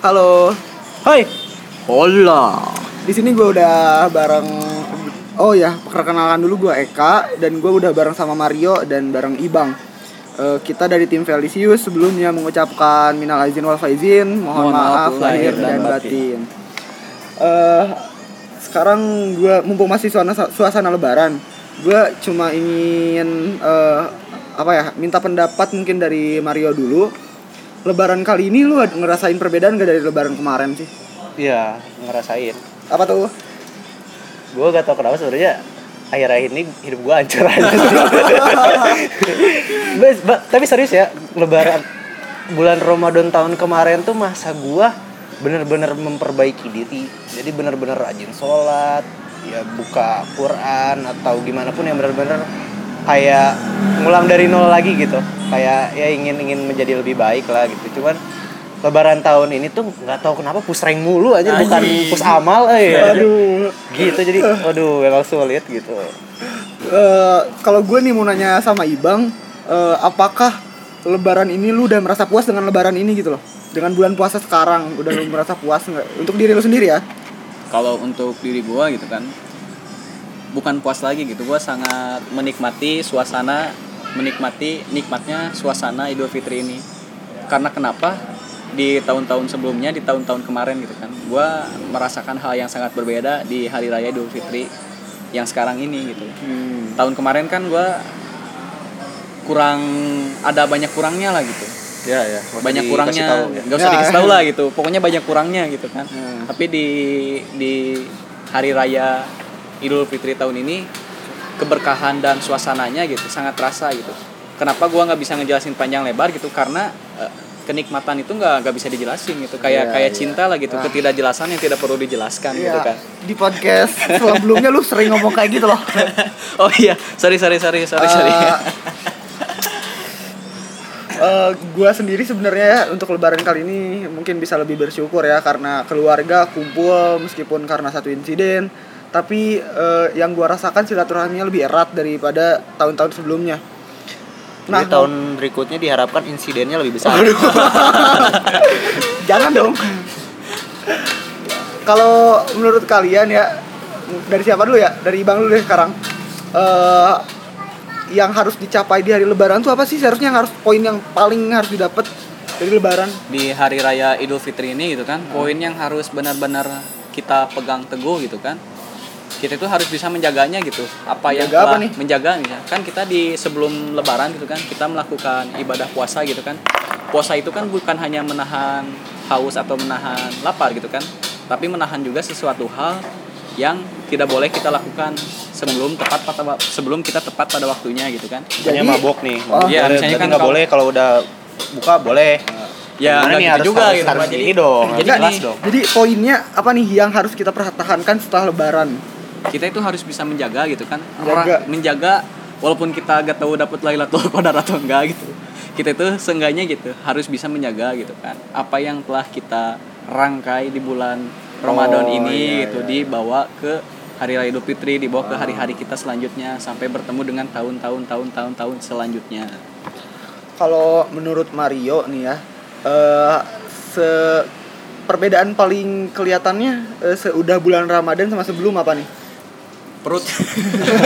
Halo. Hai. Hola. Di sini gue udah bareng Oh ya, perkenalan dulu gue Eka dan gue udah bareng sama Mario dan bareng Ibang. Eh, kita dari tim Felicius sebelumnya mengucapkan minal aizin wal faizin, mohon, Mohon maaf, maaf lahir dan batin. Eh, sekarang gue mumpung masih suasana suasana lebaran, gue cuma ingin eh, apa ya, minta pendapat mungkin dari Mario dulu. Lebaran kali ini lu ngerasain perbedaan gak dari lebaran kemarin sih? Iya, ngerasain. Apa tuh? Gue gak tau kenapa sebenarnya akhir-akhir ini hidup gue hancur aja. Tapi serius ya, lebaran bulan Ramadan tahun kemarin tuh masa gue bener-bener memperbaiki diri. Jadi bener-bener rajin sholat, ya buka Quran atau gimana pun yang bener-bener kayak ngulang dari nol lagi gitu. Kayak ya ingin ingin menjadi lebih baik lah gitu. Cuman Lebaran tahun ini tuh nggak tahu kenapa push rank mulu aja bukan push amal eh Aduh. gitu jadi waduh emang sulit gitu Eh, kalau gue nih mau nanya sama Ibang, eh, apakah Lebaran ini lu udah merasa puas dengan Lebaran ini gitu loh? Dengan bulan puasa sekarang, udah lu merasa puas nggak? Untuk diri lu sendiri ya? kalau untuk diri gua gitu kan bukan puas lagi gitu. Gua sangat menikmati suasana menikmati nikmatnya suasana Idul Fitri ini. Karena kenapa? Di tahun-tahun sebelumnya di tahun-tahun kemarin gitu kan gua merasakan hal yang sangat berbeda di hari raya Idul Fitri yang sekarang ini gitu. Tahun kemarin kan gua kurang ada banyak kurangnya lah gitu. Ya ya. Banyak kurangnya nggak usah Ya. dikasih tahu lah gitu. Pokoknya banyak kurangnya gitu kan. Hmm. tapi di di hari raya Idul Fitri tahun ini keberkahan dan suasananya gitu sangat terasa gitu kenapa gua nggak bisa ngejelasin panjang lebar gitu karena eh, kenikmatan itu nggak nggak bisa dijelasin gitu kayak Iya, kayak iya. cinta lah gitu Ah. ketidakjelasan yang tidak perlu dijelaskan gitu Iya. kan Di podcast sebelumnya lu sering ngomong kayak gitu loh. oh iya sorry sorry sorry sorry sorry Eh, eh, gua sendiri sebenarnya ya, untuk Lebaran kali ini mungkin bisa lebih bersyukur ya karena keluarga kumpul meskipun karena satu insiden. Tapi eh, yang gua rasakan silaturahminya lebih erat daripada tahun-tahun sebelumnya. nah tahun berikutnya diharapkan insidennya lebih besar Jangan dong. Kalau menurut kalian ya dari siapa dulu ya? Dari Bang dulu deh sekarang. Eh yang harus dicapai di hari Lebaran tuh apa sih? Seharusnya yang harus poin yang paling harus didapat dari Lebaran. di hari raya Idul Fitri ini gitu kan poin yang harus benar-benar kita pegang teguh gitu kan kita itu harus bisa menjaganya gitu apa yang Menjaga apa telah nih? menjaga nih ya. kan kita di sebelum lebaran gitu kan kita melakukan ibadah puasa gitu kan puasa itu kan bukan hanya menahan haus atau menahan lapar gitu kan tapi menahan juga sesuatu hal yang tidak boleh kita lakukan sebelum tepat pada sebelum kita tepat pada waktunya gitu kan misalnya Jadi- mabok nih Oh. Iya, boleh, misalnya kan nggak kalau- boleh kalau udah buka boleh ya Gimana nggak nih gitu harus juga harus, gitu harus ini dong jadi dong Jadi poinnya apa nih yang harus kita pertahankan setelah Lebaran? Kita itu harus bisa menjaga gitu kan Menjaga. orang menjaga walaupun kita gak tahu dapat Lailatul Qadar atau enggak gitu kita itu seenggaknya gitu harus bisa menjaga gitu kan apa yang telah kita rangkai di bulan Ramadan Oh, ini iya, gitu iya. dibawa ke hari raya Idul Fitri dibawa ke hari-hari kita selanjutnya sampai bertemu dengan tahun-tahun tahun-tahun tahun selanjutnya Kalau menurut Mario nih ya, eh se perbedaan paling kelihatannya eh, seudah bulan Ramadan sama sebelum apa nih? Perut.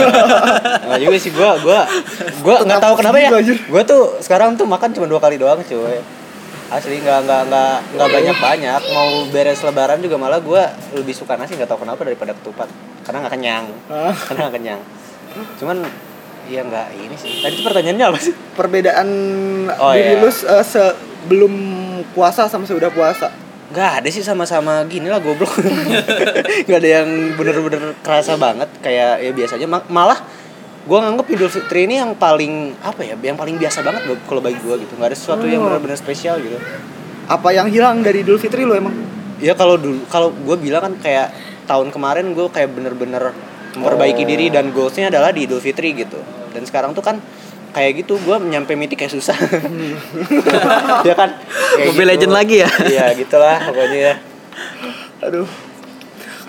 Nggak juga sih gua gua gua nggak tahu kenapa ya. Gua tuh sekarang tuh makan cuma dua kali doang cuy. Asli nggak nggak nggak nggak banyak banyak mau beres lebaran juga malah gua lebih suka nasi nggak tahu kenapa daripada ketupat. Karena nggak kenyang. Ah. karena nggak kenyang. Cuman ya nggak ini sih. Tadi tuh pertanyaannya apa sih? Perbedaan Oh, diri iya. lu eh, sebelum puasa sama sudah puasa. Nggak ada sih sama-sama gini lah goblok nggak ada yang bener-bener kerasa banget kayak ya biasanya Ma- malah gua nganggep Idul Fitri ini yang paling apa ya yang paling biasa banget kalau bagi gua gitu nggak ada sesuatu yang Oh. benar-benar spesial gitu Apa yang hilang dari Idul Fitri lu emang? ya kalau dulu kalau gue bilang kan kayak tahun kemarin gue kayak bener-bener memperbaiki Oh. diri dan goalsnya adalah di Idul Fitri gitu dan sekarang tuh kan kayak gitu gue nyampe mitik kayak susah ya kan Kayak Mobile Legend lagi ya? iya gitulah pokoknya ya Aduh.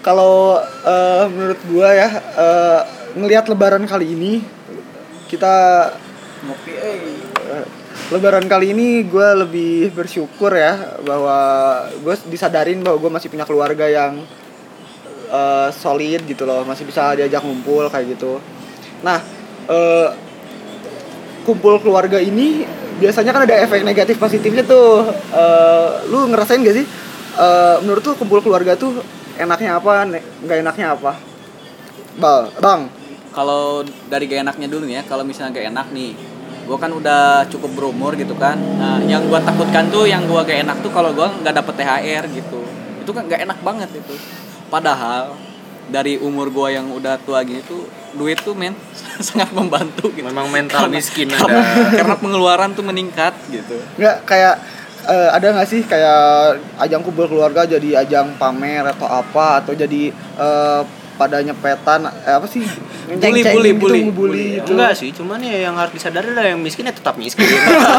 Kalau eh, menurut gua ya eh, ngelihat lebaran kali ini kita ngopi eh Lebaran kali ini gue lebih bersyukur ya bahwa gue disadarin bahwa gue masih punya keluarga yang eh, solid gitu loh, masih bisa diajak ngumpul kayak gitu. Nah, eh, kumpul keluarga ini biasanya kan ada efek negatif positifnya tuh. Eh, lu ngerasain gak sih? Eh, menurut tuh kumpul keluarga tuh enaknya apa, nggak enaknya apa? Bal, bang. kalau dari gak enaknya dulu ya kalau misalnya gak enak nih gue kan udah cukup berumur gitu kan nah, yang gue takutkan tuh yang gue gak enak tuh kalau gue nggak dapet THR gitu itu kan gak enak banget itu padahal dari umur gue yang udah tua gitu duit tuh men sangat membantu gitu Memang mental miskin karena, ada. karena pengeluaran tuh meningkat gitu nggak kayak eh, ada nggak sih kayak ajang kumpul keluarga jadi ajang pamer atau apa atau jadi eh, pada nyepetan eh, apa sih Bully, bully, gitu, bully. ngebully gitu. Enggak sih, cuman ya yang harus disadari lah yang miskin ya tetap miskin.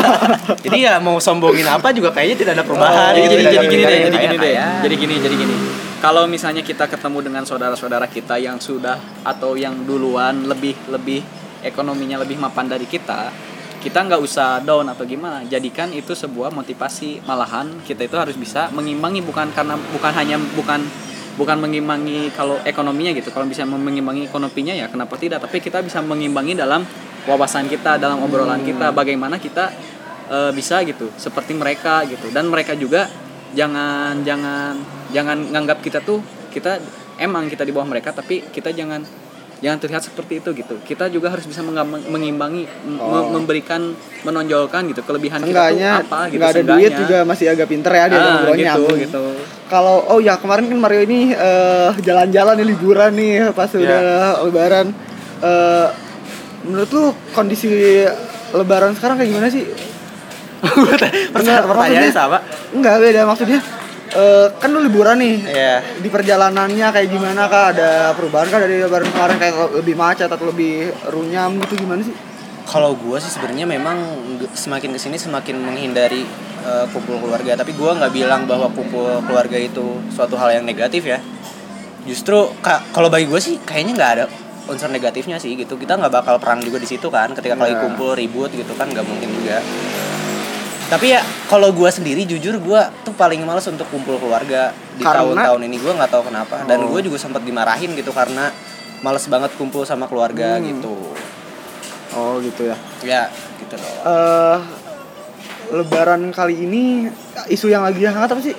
jadi ya mau sombongin apa juga kayaknya tidak ada perubahan. jadi gitu, jadi tidak jadi ada gini deh jadi gini deh jadi gini jadi gini kalau misalnya kita ketemu dengan saudara-saudara kita yang sudah atau yang duluan lebih lebih ekonominya lebih mapan dari kita kita nggak usah down atau gimana jadikan itu sebuah motivasi malahan kita itu harus bisa mengimbangi bukan karena bukan hanya bukan bukan mengimbangi kalau ekonominya gitu. Kalau bisa mengimbangi ekonominya ya kenapa tidak? Tapi kita bisa mengimbangi dalam wawasan kita dalam obrolan kita bagaimana kita eh, bisa gitu seperti mereka gitu. Dan mereka juga jangan jangan jangan nganggap kita tuh kita emang kita di bawah mereka tapi kita jangan jangan terlihat seperti itu gitu kita juga harus bisa mengimbangi Oh. menjeberikan menonjolkan gitu kelebihan Seenggaknya kita tuh apa gitu nggak ada duit juga masih agak pinter ya dia ah, ngobrolnya gitu nyambung. gitu Kalau oh ya kemarin kan Mario ini eh, jalan-jalan nih liburan nih pas Ya. udah lebaran. Eh, menurut lu kondisi lebaran sekarang kayak gimana sih? Pertanyaan- pertanyaannya sama. Enggak beda maksudnya. Eh, kan lu liburan nih. Iya. Di perjalanannya kayak gimana kah? Ada perubahan kah dari lebaran kemarin kayak lebih macet atau lebih runyam gitu gimana sih? Kalau gue sih sebenarnya memang semakin ke sini semakin menghindari uh, kumpul keluarga. Tapi gue nggak bilang bahwa kumpul keluarga itu suatu hal yang negatif ya. Justru ka- kalau bagi gue sih kayaknya nggak ada unsur negatifnya sih gitu. Kita nggak bakal perang juga di situ kan. Ketika lagi Iya. kumpul ribut gitu kan nggak mungkin juga. Tapi ya kalau gue sendiri jujur gue tuh paling males untuk kumpul keluarga di tahun-tahun ini gue nggak tahu kenapa. Dan Oh. gue juga sempat dimarahin gitu karena males banget kumpul sama keluarga Hmm. gitu. Oh gitu ya. Ya gitu loh. eh lebaran kali ini isu yang lagi hangat apa sih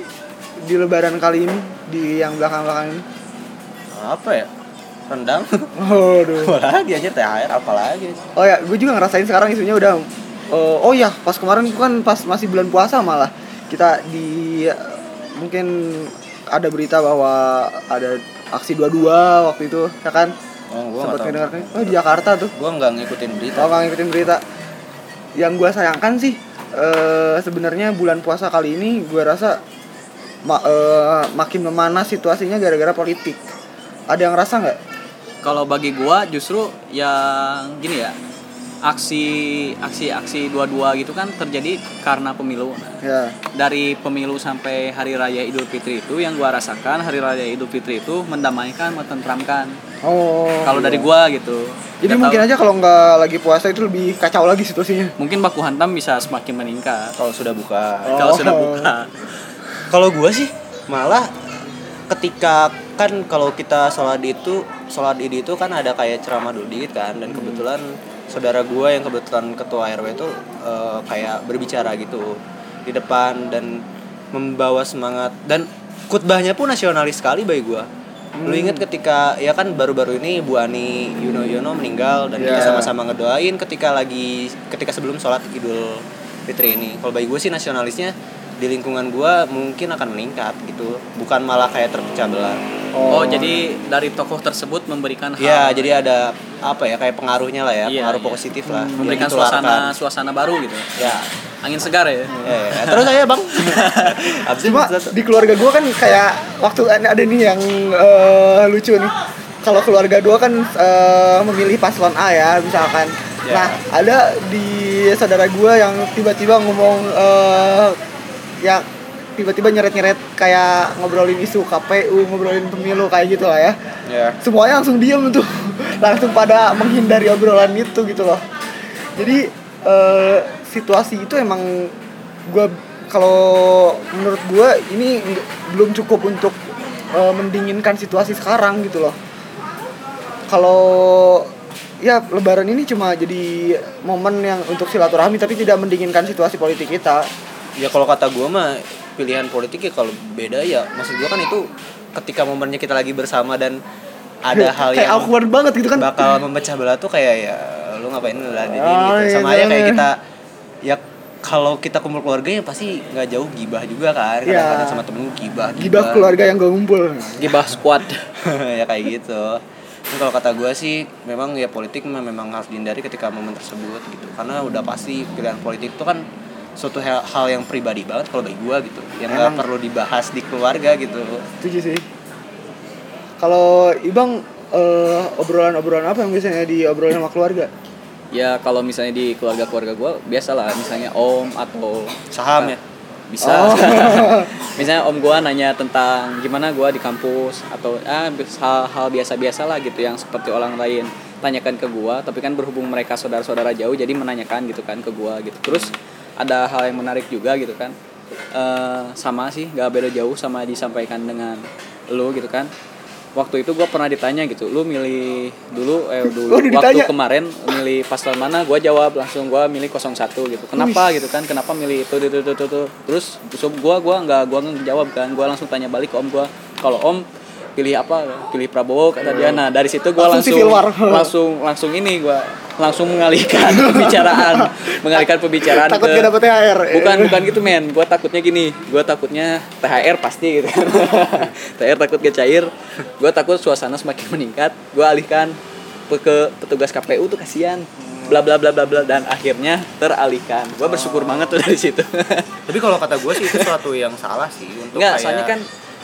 di lebaran kali ini di yang belakang-belakang ini? apa ya rendang Waduh. apalagi aja THR apalagi Oh ya, gue juga ngerasain sekarang isunya udah eh, oh ya, pas kemarin kan pas masih bulan puasa malah kita di mungkin ada berita bahwa ada aksi dua-dua waktu itu, ya kan? oh gue Sempat ngedengar Oh, di Jakarta tuh. gue nggak ngikutin berita Kalau nggak ngikutin berita Yang gue sayangkan sih eh Sebenarnya bulan puasa kali ini Gue rasa ma- eh, Makin memanas situasinya gara-gara politik Ada yang rasa nggak? kalau bagi gua justru yang gini ya aksi aksi aksi dua-dua gitu kan terjadi karena pemilu. Nah, Ya. Dari pemilu sampai hari raya Idul Fitri itu yang gua rasakan hari raya Idul Fitri itu mendamaikan mententramkan Oh kalau iya. dari gua gitu Jadi Nggak mungkin tahu- aja kalau nggak lagi puasa itu lebih kacau lagi situasinya. Mungkin baku hantam bisa semakin meningkat. Kalau sudah buka. Oh. kalau sudah buka. Kalau gue sih malah ketika kan kalau kita sholat itu sholat id itu kan ada kayak ceramah dulu dikit kan dan kebetulan saudara gue yang kebetulan ketua rw itu eh, kayak berbicara gitu di depan dan membawa semangat dan khutbahnya pun nasionalis sekali bagi gue lu inget ketika ya kan baru-baru ini Bu Ani Yudhoyono meninggal dan kita Ya. sama-sama ngedoain ketika lagi ketika sebelum sholat Idul Fitri ini. Kalau bagi gue sih nasionalisnya di lingkungan gue mungkin akan meningkat gitu bukan malah kayak terpecah belah oh, jadi dari tokoh tersebut memberikan hal. ya jadi ada apa ya kayak pengaruhnya lah ya Iya, pengaruh iya. positif lah. Yang memberikan suasana suasana baru gitu. Ya angin segar ya? Ya, ya. terus saya bang. Abis Cuma di keluarga gue kan kayak Waktu ada nih yang eh, lucu nih. Kalau keluarga gue kan eh, memilih paslon A ya misalkan. Ya. Nah ada di saudara gue yang tiba-tiba ngomong eh, Ya tiba-tiba nyeret-nyeret kayak ngobrolin isu KPU, ngobrolin pemilu kayak gitu lah ya. Ya. Semuanya langsung diem tuh. Langsung pada menghindari obrolan itu gitu loh. Jadi eh, situasi itu emang gua kalau menurut gua ini belum cukup untuk eh, mendinginkan situasi sekarang gitu loh. Kalau ya lebaran ini cuma jadi momen yang untuk silaturahmi tapi tidak mendinginkan situasi politik kita. Ya kalau kata gue mah pilihan politik ya kalau beda ya maksud gue kan itu ketika momennya kita lagi bersama dan ada hal kayak yang awkward banget gitu kan. bakal memecah belah tuh kayak ya lu ngapain lah di Oh, gitu iya, sama aja kayak iya. kita ya kalau kita kumpul keluarga ya pasti nggak jauh gibah juga kan. Iya. kadang-kadang sama temen gibah gibah keluarga yang gak ngumpul. Gibah squad. Ya kayak gitu. Tapi kalau kata gue sih memang ya politik memang harus dihindari ketika momen tersebut gitu. Karena udah pasti pilihan politik itu kan suatu hal, hal yang pribadi banget kalau bagi gue gitu yang nggak perlu dibahas di keluarga gitu. Setuju sih. Kalau ibang eh, obrolan-obrolan apa yang biasanya diobrolin sama keluarga? Ya kalau misalnya di keluarga-keluarga gue biasalah misalnya om atau saham ya? Bisa. Oh. misalnya om gua nanya tentang gimana gua di kampus atau ah hal-hal biasa-biasa lah gitu yang seperti orang lain tanyakan ke gua tapi kan berhubung mereka saudara-saudara jauh jadi menanyakan gitu kan ke gua gitu. Terus ada hal yang menarik juga gitu kan. Eh sama sih gak beda jauh sama disampaikan dengan lu gitu kan. Waktu itu gua pernah ditanya gitu lu milih dulu eh dulu Oh, ditanya? waktu kemarin milih paslon mana? Gua jawab langsung gua milih 01 gitu. Kenapa? Gitu kan kenapa milih itu itu itu, itu, terus gua gua nggak gua nggak jawab kan. Gua langsung tanya balik ke om gua. Kalau om pilih apa pilih Prabowo kata dia. Nah dari situ gua Langsung langsung langsung langsung ini gua langsung mengalihkan pembicaraan mengalihkan pembicaraan takut ke gak dapet THR bukan bukan gitu men. Gue takutnya gini gue takutnya THR pasti gitu. Kan THR takut gak cair gue takut suasana semakin meningkat. Gue alihkan ke petugas KPU tuh kasihan. Bla bla bla bla bla. Dan akhirnya teralihkan. Gue bersyukur banget tuh dari situ. Tapi kalau kata gue sih itu suatu yang salah sih untuk Enggak, kayak soalnya kan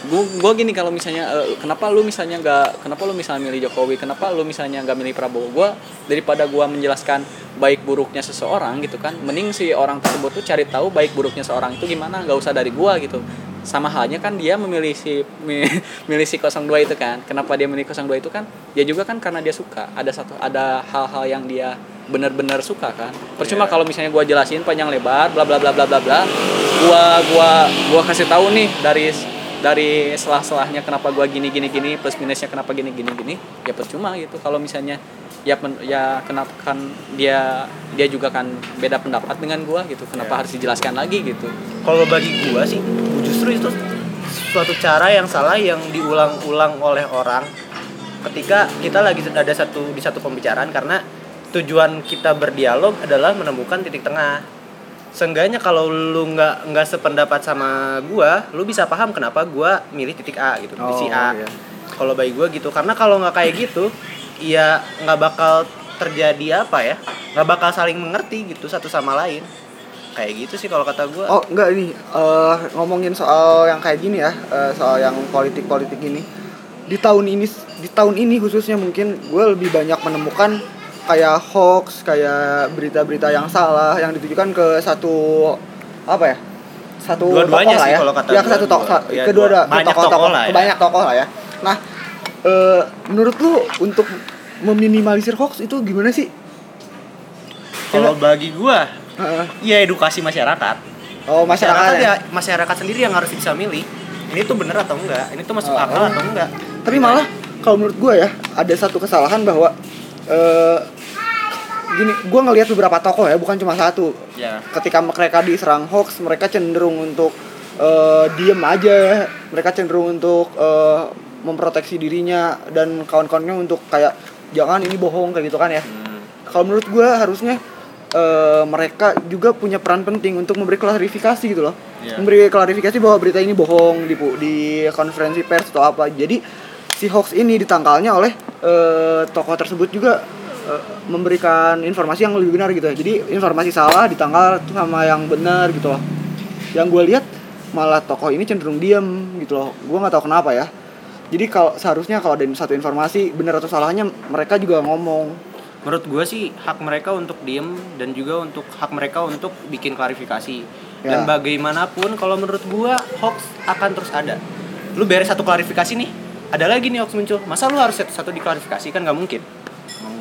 gua, gua gini kalau misalnya eh, kenapa lu misalnya nggak kenapa lu misalnya milih Jokowi kenapa lu misalnya nggak milih Prabowo? Gua daripada gua menjelaskan baik buruknya seseorang gitu kan mending si orang tersebut tuh cari tahu baik buruknya seorang itu gimana nggak usah dari gua gitu. Sama halnya kan dia memilih si mi- milih si 02 itu kan. Kenapa dia milih 02 itu kan? Dia juga kan karena dia suka. Ada satu ada hal-hal yang dia benar-benar suka kan. Percuma kalau misalnya gua jelasin panjang lebar bla bla bla bla bla bla gua gua gua kasih tahu nih dari dari selah-selahnya kenapa gua gini gini gini plus minusnya kenapa gini gini gini ya percuma gitu. Kalau misalnya ya pen- ya kenapa kan dia dia juga kan beda pendapat dengan gua gitu. Kenapa Ya. harus dijelaskan lagi gitu? Kalau bagi gua sih justru itu suatu cara yang salah yang diulang-ulang oleh orang ketika kita lagi ada satu di satu pembicaraan karena tujuan kita berdialog adalah menemukan titik tengah seenggaknya kalau lu nggak nggak sependapat sama gua lu bisa paham kenapa gua milih titik A gitu Oh, titik A. Iya. kalau bagi gua gitu. Karena kalau nggak kayak gitu ya nggak bakal terjadi apa ya nggak bakal saling mengerti gitu satu sama lain. Kayak gitu sih kalau kata gua. Oh enggak ini eh, ngomongin soal yang kayak gini ya eh, soal yang politik politik ini. Di tahun ini di tahun ini khususnya mungkin gue lebih banyak menemukan kayak hoax kayak berita-berita yang salah yang ditujukan ke satu apa ya satu Dua-duanya tokoh lah sih ya kalau kata ya gua, ke satu tokoh dua. Ya, kedua dua. ada- Banyak tokoh-tokoh tokoh lah ya. banyak tokoh lah ya nah eh, menurut lu untuk meminimalisir hoax itu gimana sih kalau bagi gua Heeh. ya edukasi masyarakat oh masyarakat masyarakat ya ya masyarakat sendiri yang harus bisa milih ini tuh bener atau enggak ini tuh masuk Oh. akal atau enggak tapi malah kalau menurut gue ya ada satu kesalahan bahwa eh gini gue ngelihat beberapa tokoh ya bukan cuma satu. Ya. Ketika mereka diserang hoax mereka cenderung untuk eh, diem aja. Mereka cenderung untuk eh, memproteksi dirinya dan kawan-kawannya untuk kayak jangan ini bohong kayak gitu kan ya. Kalau menurut gue harusnya eh, mereka juga punya peran penting untuk memberi klarifikasi gitu loh. Iya. memberi klarifikasi bahwa berita ini bohong di di konferensi pers atau apa. Jadi si hoax ini ditangkalnya oleh eh, tokoh tersebut juga eh, memberikan informasi yang lebih benar gitu ya. Jadi informasi salah ditangkal sama yang benar gitu loh. Yang gue lihat malah tokoh ini cenderung diam gitu loh. Gue nggak tahu kenapa ya. Jadi kalau seharusnya kalau ada satu informasi benar atau salahnya mereka juga ngomong. Menurut gua sih hak mereka untuk diem dan juga untuk hak mereka untuk bikin klarifikasi. Dan Ya. bagaimanapun kalau menurut gua hoax akan terus ada. Lu beres satu klarifikasi nih ada lagi nih hoax muncul. Masa lu harus satu, satu diklarifikasi kan nggak mungkin.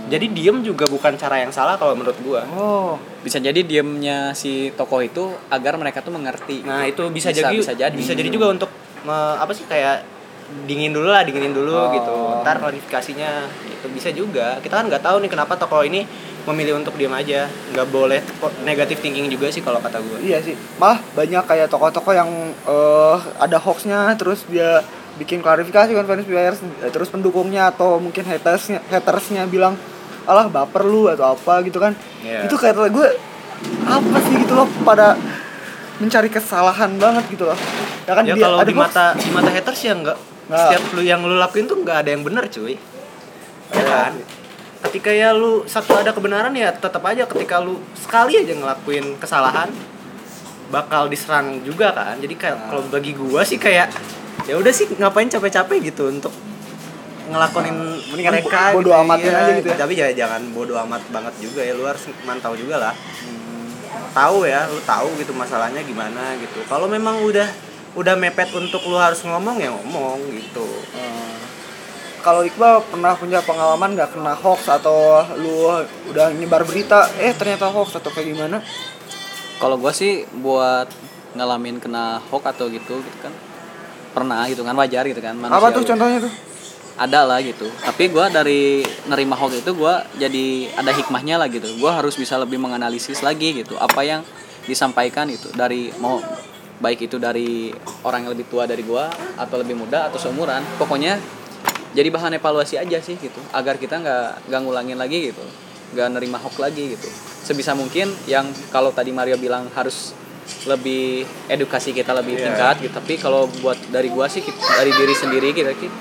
Jadi diem juga bukan cara yang salah kalau menurut gua. Oh. bisa jadi diemnya si tokoh itu agar mereka tuh mengerti. Nah itu bisa, Bisa- jadi bisa jadi. bisa jadi juga untuk me- apa sih kayak dingin dulu lah dinginin dulu Oh. gitu. Ntar klarifikasinya itu bisa juga. Kita kan nggak tahu nih kenapa tokoh ini memilih untuk diam aja. Nggak boleh negatif thinking juga sih kalau kata gue Iya sih, malah banyak kayak tokoh-tokoh yang eh, ada hoaxnya, terus dia bikin klarifikasi konferensi pers, eh, terus pendukungnya atau mungkin hatersnya, hatersnya bilang, alah baper lu atau apa gitu kan? Iya. Itu kayak gue apa sih gitu loh pada mencari kesalahan banget gitu loh. Ya kan ya dia kalau ada di mata di mata haters ya nggak Nggak. setiap lu yang lu lakuin tuh nggak ada yang benar cuy ya Iya. kan ketika ya lu satu ada kebenaran ya tetap aja ketika lu sekali aja ngelakuin kesalahan bakal diserang juga kan jadi kayak Nah. kalau bagi gua sih kayak ya udah sih ngapain capek-capek gitu untuk ngelakonin Mendingan mereka bo- bodo gitu, amatin iya. aja gitu ya. tapi ya jangan bodo amat banget juga ya lu harus mantau juga lah tahu ya lu tahu gitu masalahnya gimana gitu kalau memang udah udah mepet untuk lu harus ngomong ya ngomong gitu Eh, kalau Iqbal pernah punya pengalaman nggak kena hoax atau lu udah nyebar berita, eh ternyata hoax atau kayak gimana? kalau gua sih buat ngalamin kena hoax atau gitu gitu kan pernah gitu kan wajar gitu kan Apa tuh manusiawi. contohnya tuh? ada lah gitu. Tapi gua dari nerima hoax itu gua jadi ada hikmahnya lah gitu. Gua harus bisa lebih menganalisis lagi gitu apa yang disampaikan itu. Dari mau baik itu dari orang yang lebih tua dari gua atau lebih muda atau seumuran. Pokoknya jadi bahan evaluasi aja sih gitu agar kita nggak nggak ngulangin lagi gitu. Nggak nerima hoax lagi gitu. Sebisa mungkin yang kalau tadi Mario bilang harus lebih edukasi kita lebih Iya. tingkat gitu. Tapi kalau buat dari gua sih kita- dari diri sendiri kita ki-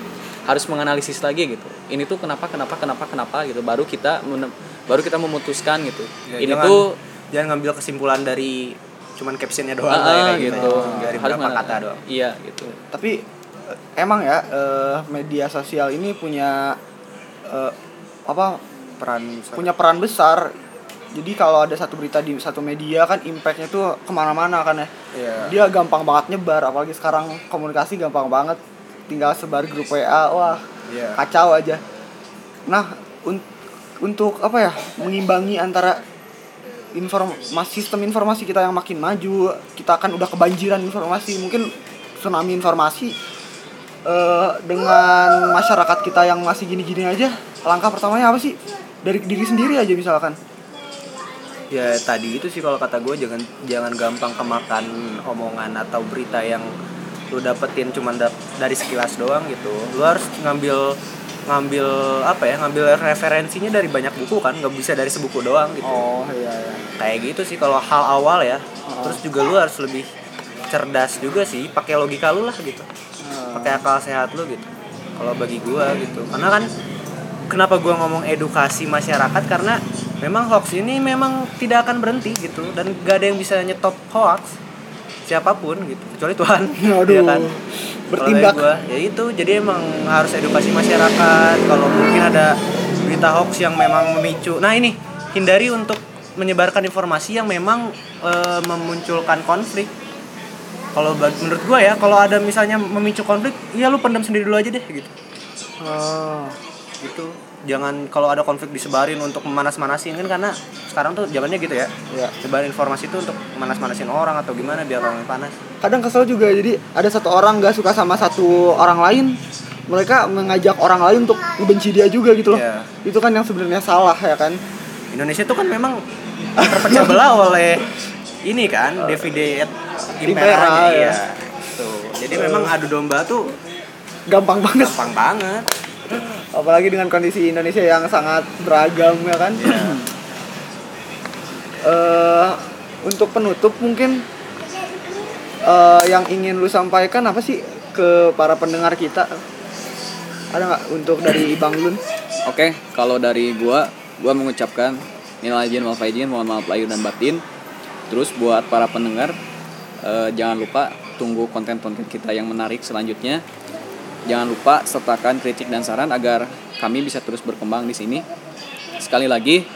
harus menganalisis lagi gitu. Ini tuh kenapa kenapa kenapa kenapa gitu. Baru kita baru kita memutuskan gitu. Ya, ini jangan- tuh jangan ngambil kesimpulan dari cuman captionnya doang lah ah, kayak gitu. dari harus menga- kata doang. iya gitu. Tapi eh, emang ya eh, media sosial ini punya eh, apa peran punya peran besar. Jadi kalau ada satu berita di satu media kan impactnya tuh ke mana-mana kan ya. Iya. Dia gampang banget nyebar, apalagi sekarang komunikasi gampang banget. Tinggal sebar grup WA, wah Iya. kacau aja. Nah un- untuk apa ya mengimbangi antara informasi sistem informasi kita yang makin maju, kita kan udah kebanjiran informasi, mungkin tsunami informasi eh, dengan masyarakat kita yang masih gini-gini aja. Langkah pertamanya apa sih? Dari diri sendiri aja misalkan. Ya tadi itu sih kalau kata gue jangan jangan gampang kemakan omongan atau berita yang lu dapetin cuman dap- dari sekilas doang gitu lu harus ngambil ngambil apa ya ngambil referensinya dari banyak buku kan nggak bisa dari sebuku doang gitu Oh iya iya. kayak gitu sih kalau hal awal ya Oh. terus juga lu harus lebih cerdas juga sih pakai logika lu lah gitu Hmm. pakai akal sehat lu gitu kalau bagi gua gitu karena kan kenapa gua ngomong edukasi masyarakat karena memang hoax ini memang tidak akan berhenti gitu dan gak ada yang bisa nyetop hoax siapa pun gitu kecuali Tuhan. Aduh, ya kan? Bertindak. Gua, ya itu jadi emang harus edukasi masyarakat kalau mungkin ada berita hoax yang memang memicu. Nah ini hindari untuk menyebarkan informasi yang memang eh, memunculkan konflik. Kalau menurut gua ya kalau ada misalnya memicu konflik ya lu pendam sendiri dulu aja deh gitu. Oh. gitu jangan kalau ada konflik disebarin untuk memanas-manasin kan karena sekarang tuh zamannya gitu ya Iya. sebarin informasi itu untuk manas-manasin orang atau gimana biar orang panas Kadang kesel juga jadi ada satu orang gak suka sama satu orang lain mereka mengajak orang lain untuk membenci dia juga gitu loh. Iya. Itu kan yang sebenarnya salah ya kan. Indonesia tuh kan memang terpecah belah oleh ini kan DVD Impera, Impera ya. ya. Tuh. Jadi memang adu domba tuh Gampang banget. gampang banget. Apalagi dengan kondisi Indonesia yang sangat beragam ya kan. Eh, untuk penutup mungkin eh, yang ingin lu sampaikan apa sih ke para pendengar kita? Ada nggak untuk dari Bang Lun? Oke, kalau dari gua, gua mengucapkan minal aidin wal faizin, mohon maaf lahir dan batin. Terus buat para pendengar, eh, jangan lupa tunggu konten-konten kita yang menarik selanjutnya. Jangan lupa sertakan kritik dan saran agar kami bisa terus berkembang di sini. Sekali lagi,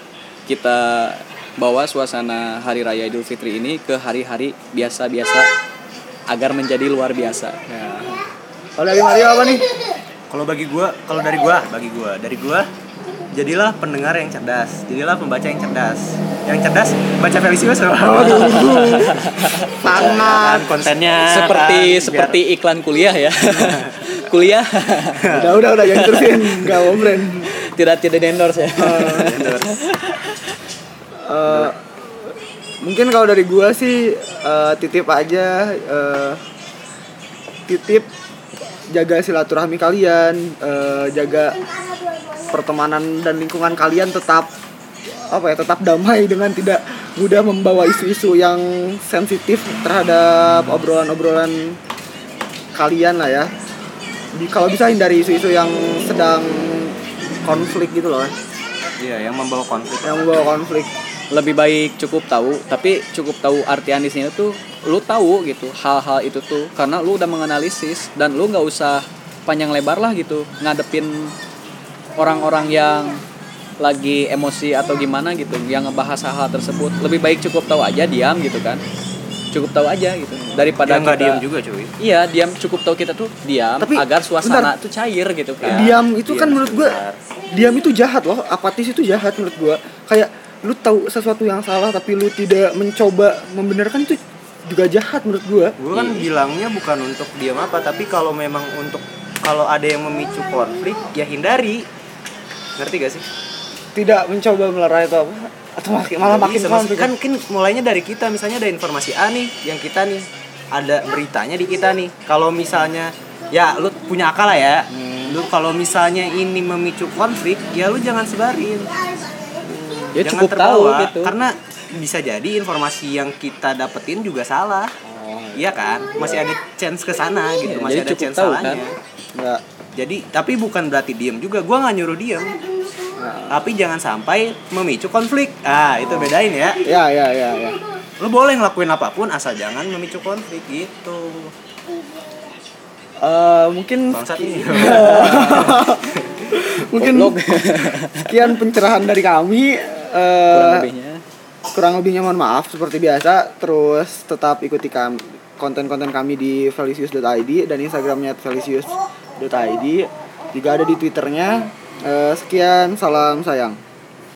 kita bawa suasana Hari Raya Idul Fitri ini ke hari-hari biasa-biasa agar menjadi luar biasa. Kalau dari Mario apa nih? Kalau bagi gua, kalau dari gua, bagi gua, dari gua jadilah pendengar yang cerdas. Jadilah pembaca yang cerdas. Yang cerdas baca Felisius loh sangat kontennya seperti kan, biar- seperti iklan kuliah ya kuliah. Udah udah udah jangan terusin. Nggak mau brand tidak tidak di endorse ya. Eh, mungkin kalau dari gua sih eh, titip aja eh, titip jaga silaturahmi kalian eh, jaga pertemanan dan lingkungan kalian tetap apa ya tetap damai dengan tidak mudah membawa isu-isu yang sensitif terhadap obrolan-obrolan kalian lah ya kalau bisa hindari isu-isu yang sedang konflik gitu loh iya yang membawa konflik. Yang membawa konflik. Lebih baik cukup tahu tapi cukup tahu artian di sini tuh lu tahu gitu hal-hal itu tuh karena lu udah menganalisis dan lu nggak usah panjang lebar lah gitu ngadepin orang-orang yang lagi emosi atau gimana gitu yang ngebahas hal-hal tersebut. Lebih baik cukup tahu aja diam gitu kan cukup tahu aja gitu. Daripada Dia nggak kita- diam juga cuy. Iya diam cukup tahu kita tuh diam Tapi, agar suasana bentar. tuh cair gitu kan diam itu kan diam menurut gua sebentar. diam itu jahat loh apatis itu jahat menurut gua. Kayak lu tahu sesuatu yang salah tapi lu tidak mencoba membenarkan itu juga jahat menurut gua. Gue kan bilangnya bukan untuk diam apa tapi kalau memang untuk kalau ada yang memicu konflik ya hindari. Ngerti gak sih? Tidak mencoba melerai itu apa atau makin, malah Nggak makin konflik. kan kan mulainya dari kita. Misalnya ada informasi A nih yang kita nih. Ada beritanya di kita nih. Kalau misalnya ya lu punya akal lah ya. Lu kalau misalnya ini memicu konflik ya lu jangan sebarin. Ya jangan cukup tahu terbawa, gitu. karena bisa jadi informasi yang kita dapetin juga salah. Iya kan? Masih ada chance ke sana gitu. Iya, masih jadi ada chance tahu, salahnya. Kan? Nggak. jadi tapi bukan berarti diem juga. Gua nggak nyuruh diem tapi jangan sampai memicu konflik. Ah itu bedain ya. Ya ya ya ya. Lu boleh ngelakuin apa pun asal jangan memicu konflik gitu. Eh, mungkin bangsat ini. Mungkin sekian pencerahan dari kami. Eh, kurang lebihnya. kurang lebihnya mohon maaf seperti biasa. Terus tetap ikuti kami konten-konten kami di felicius.id dan instagramnya felicius.id juga ada di twitternya Eh, sekian salam sayang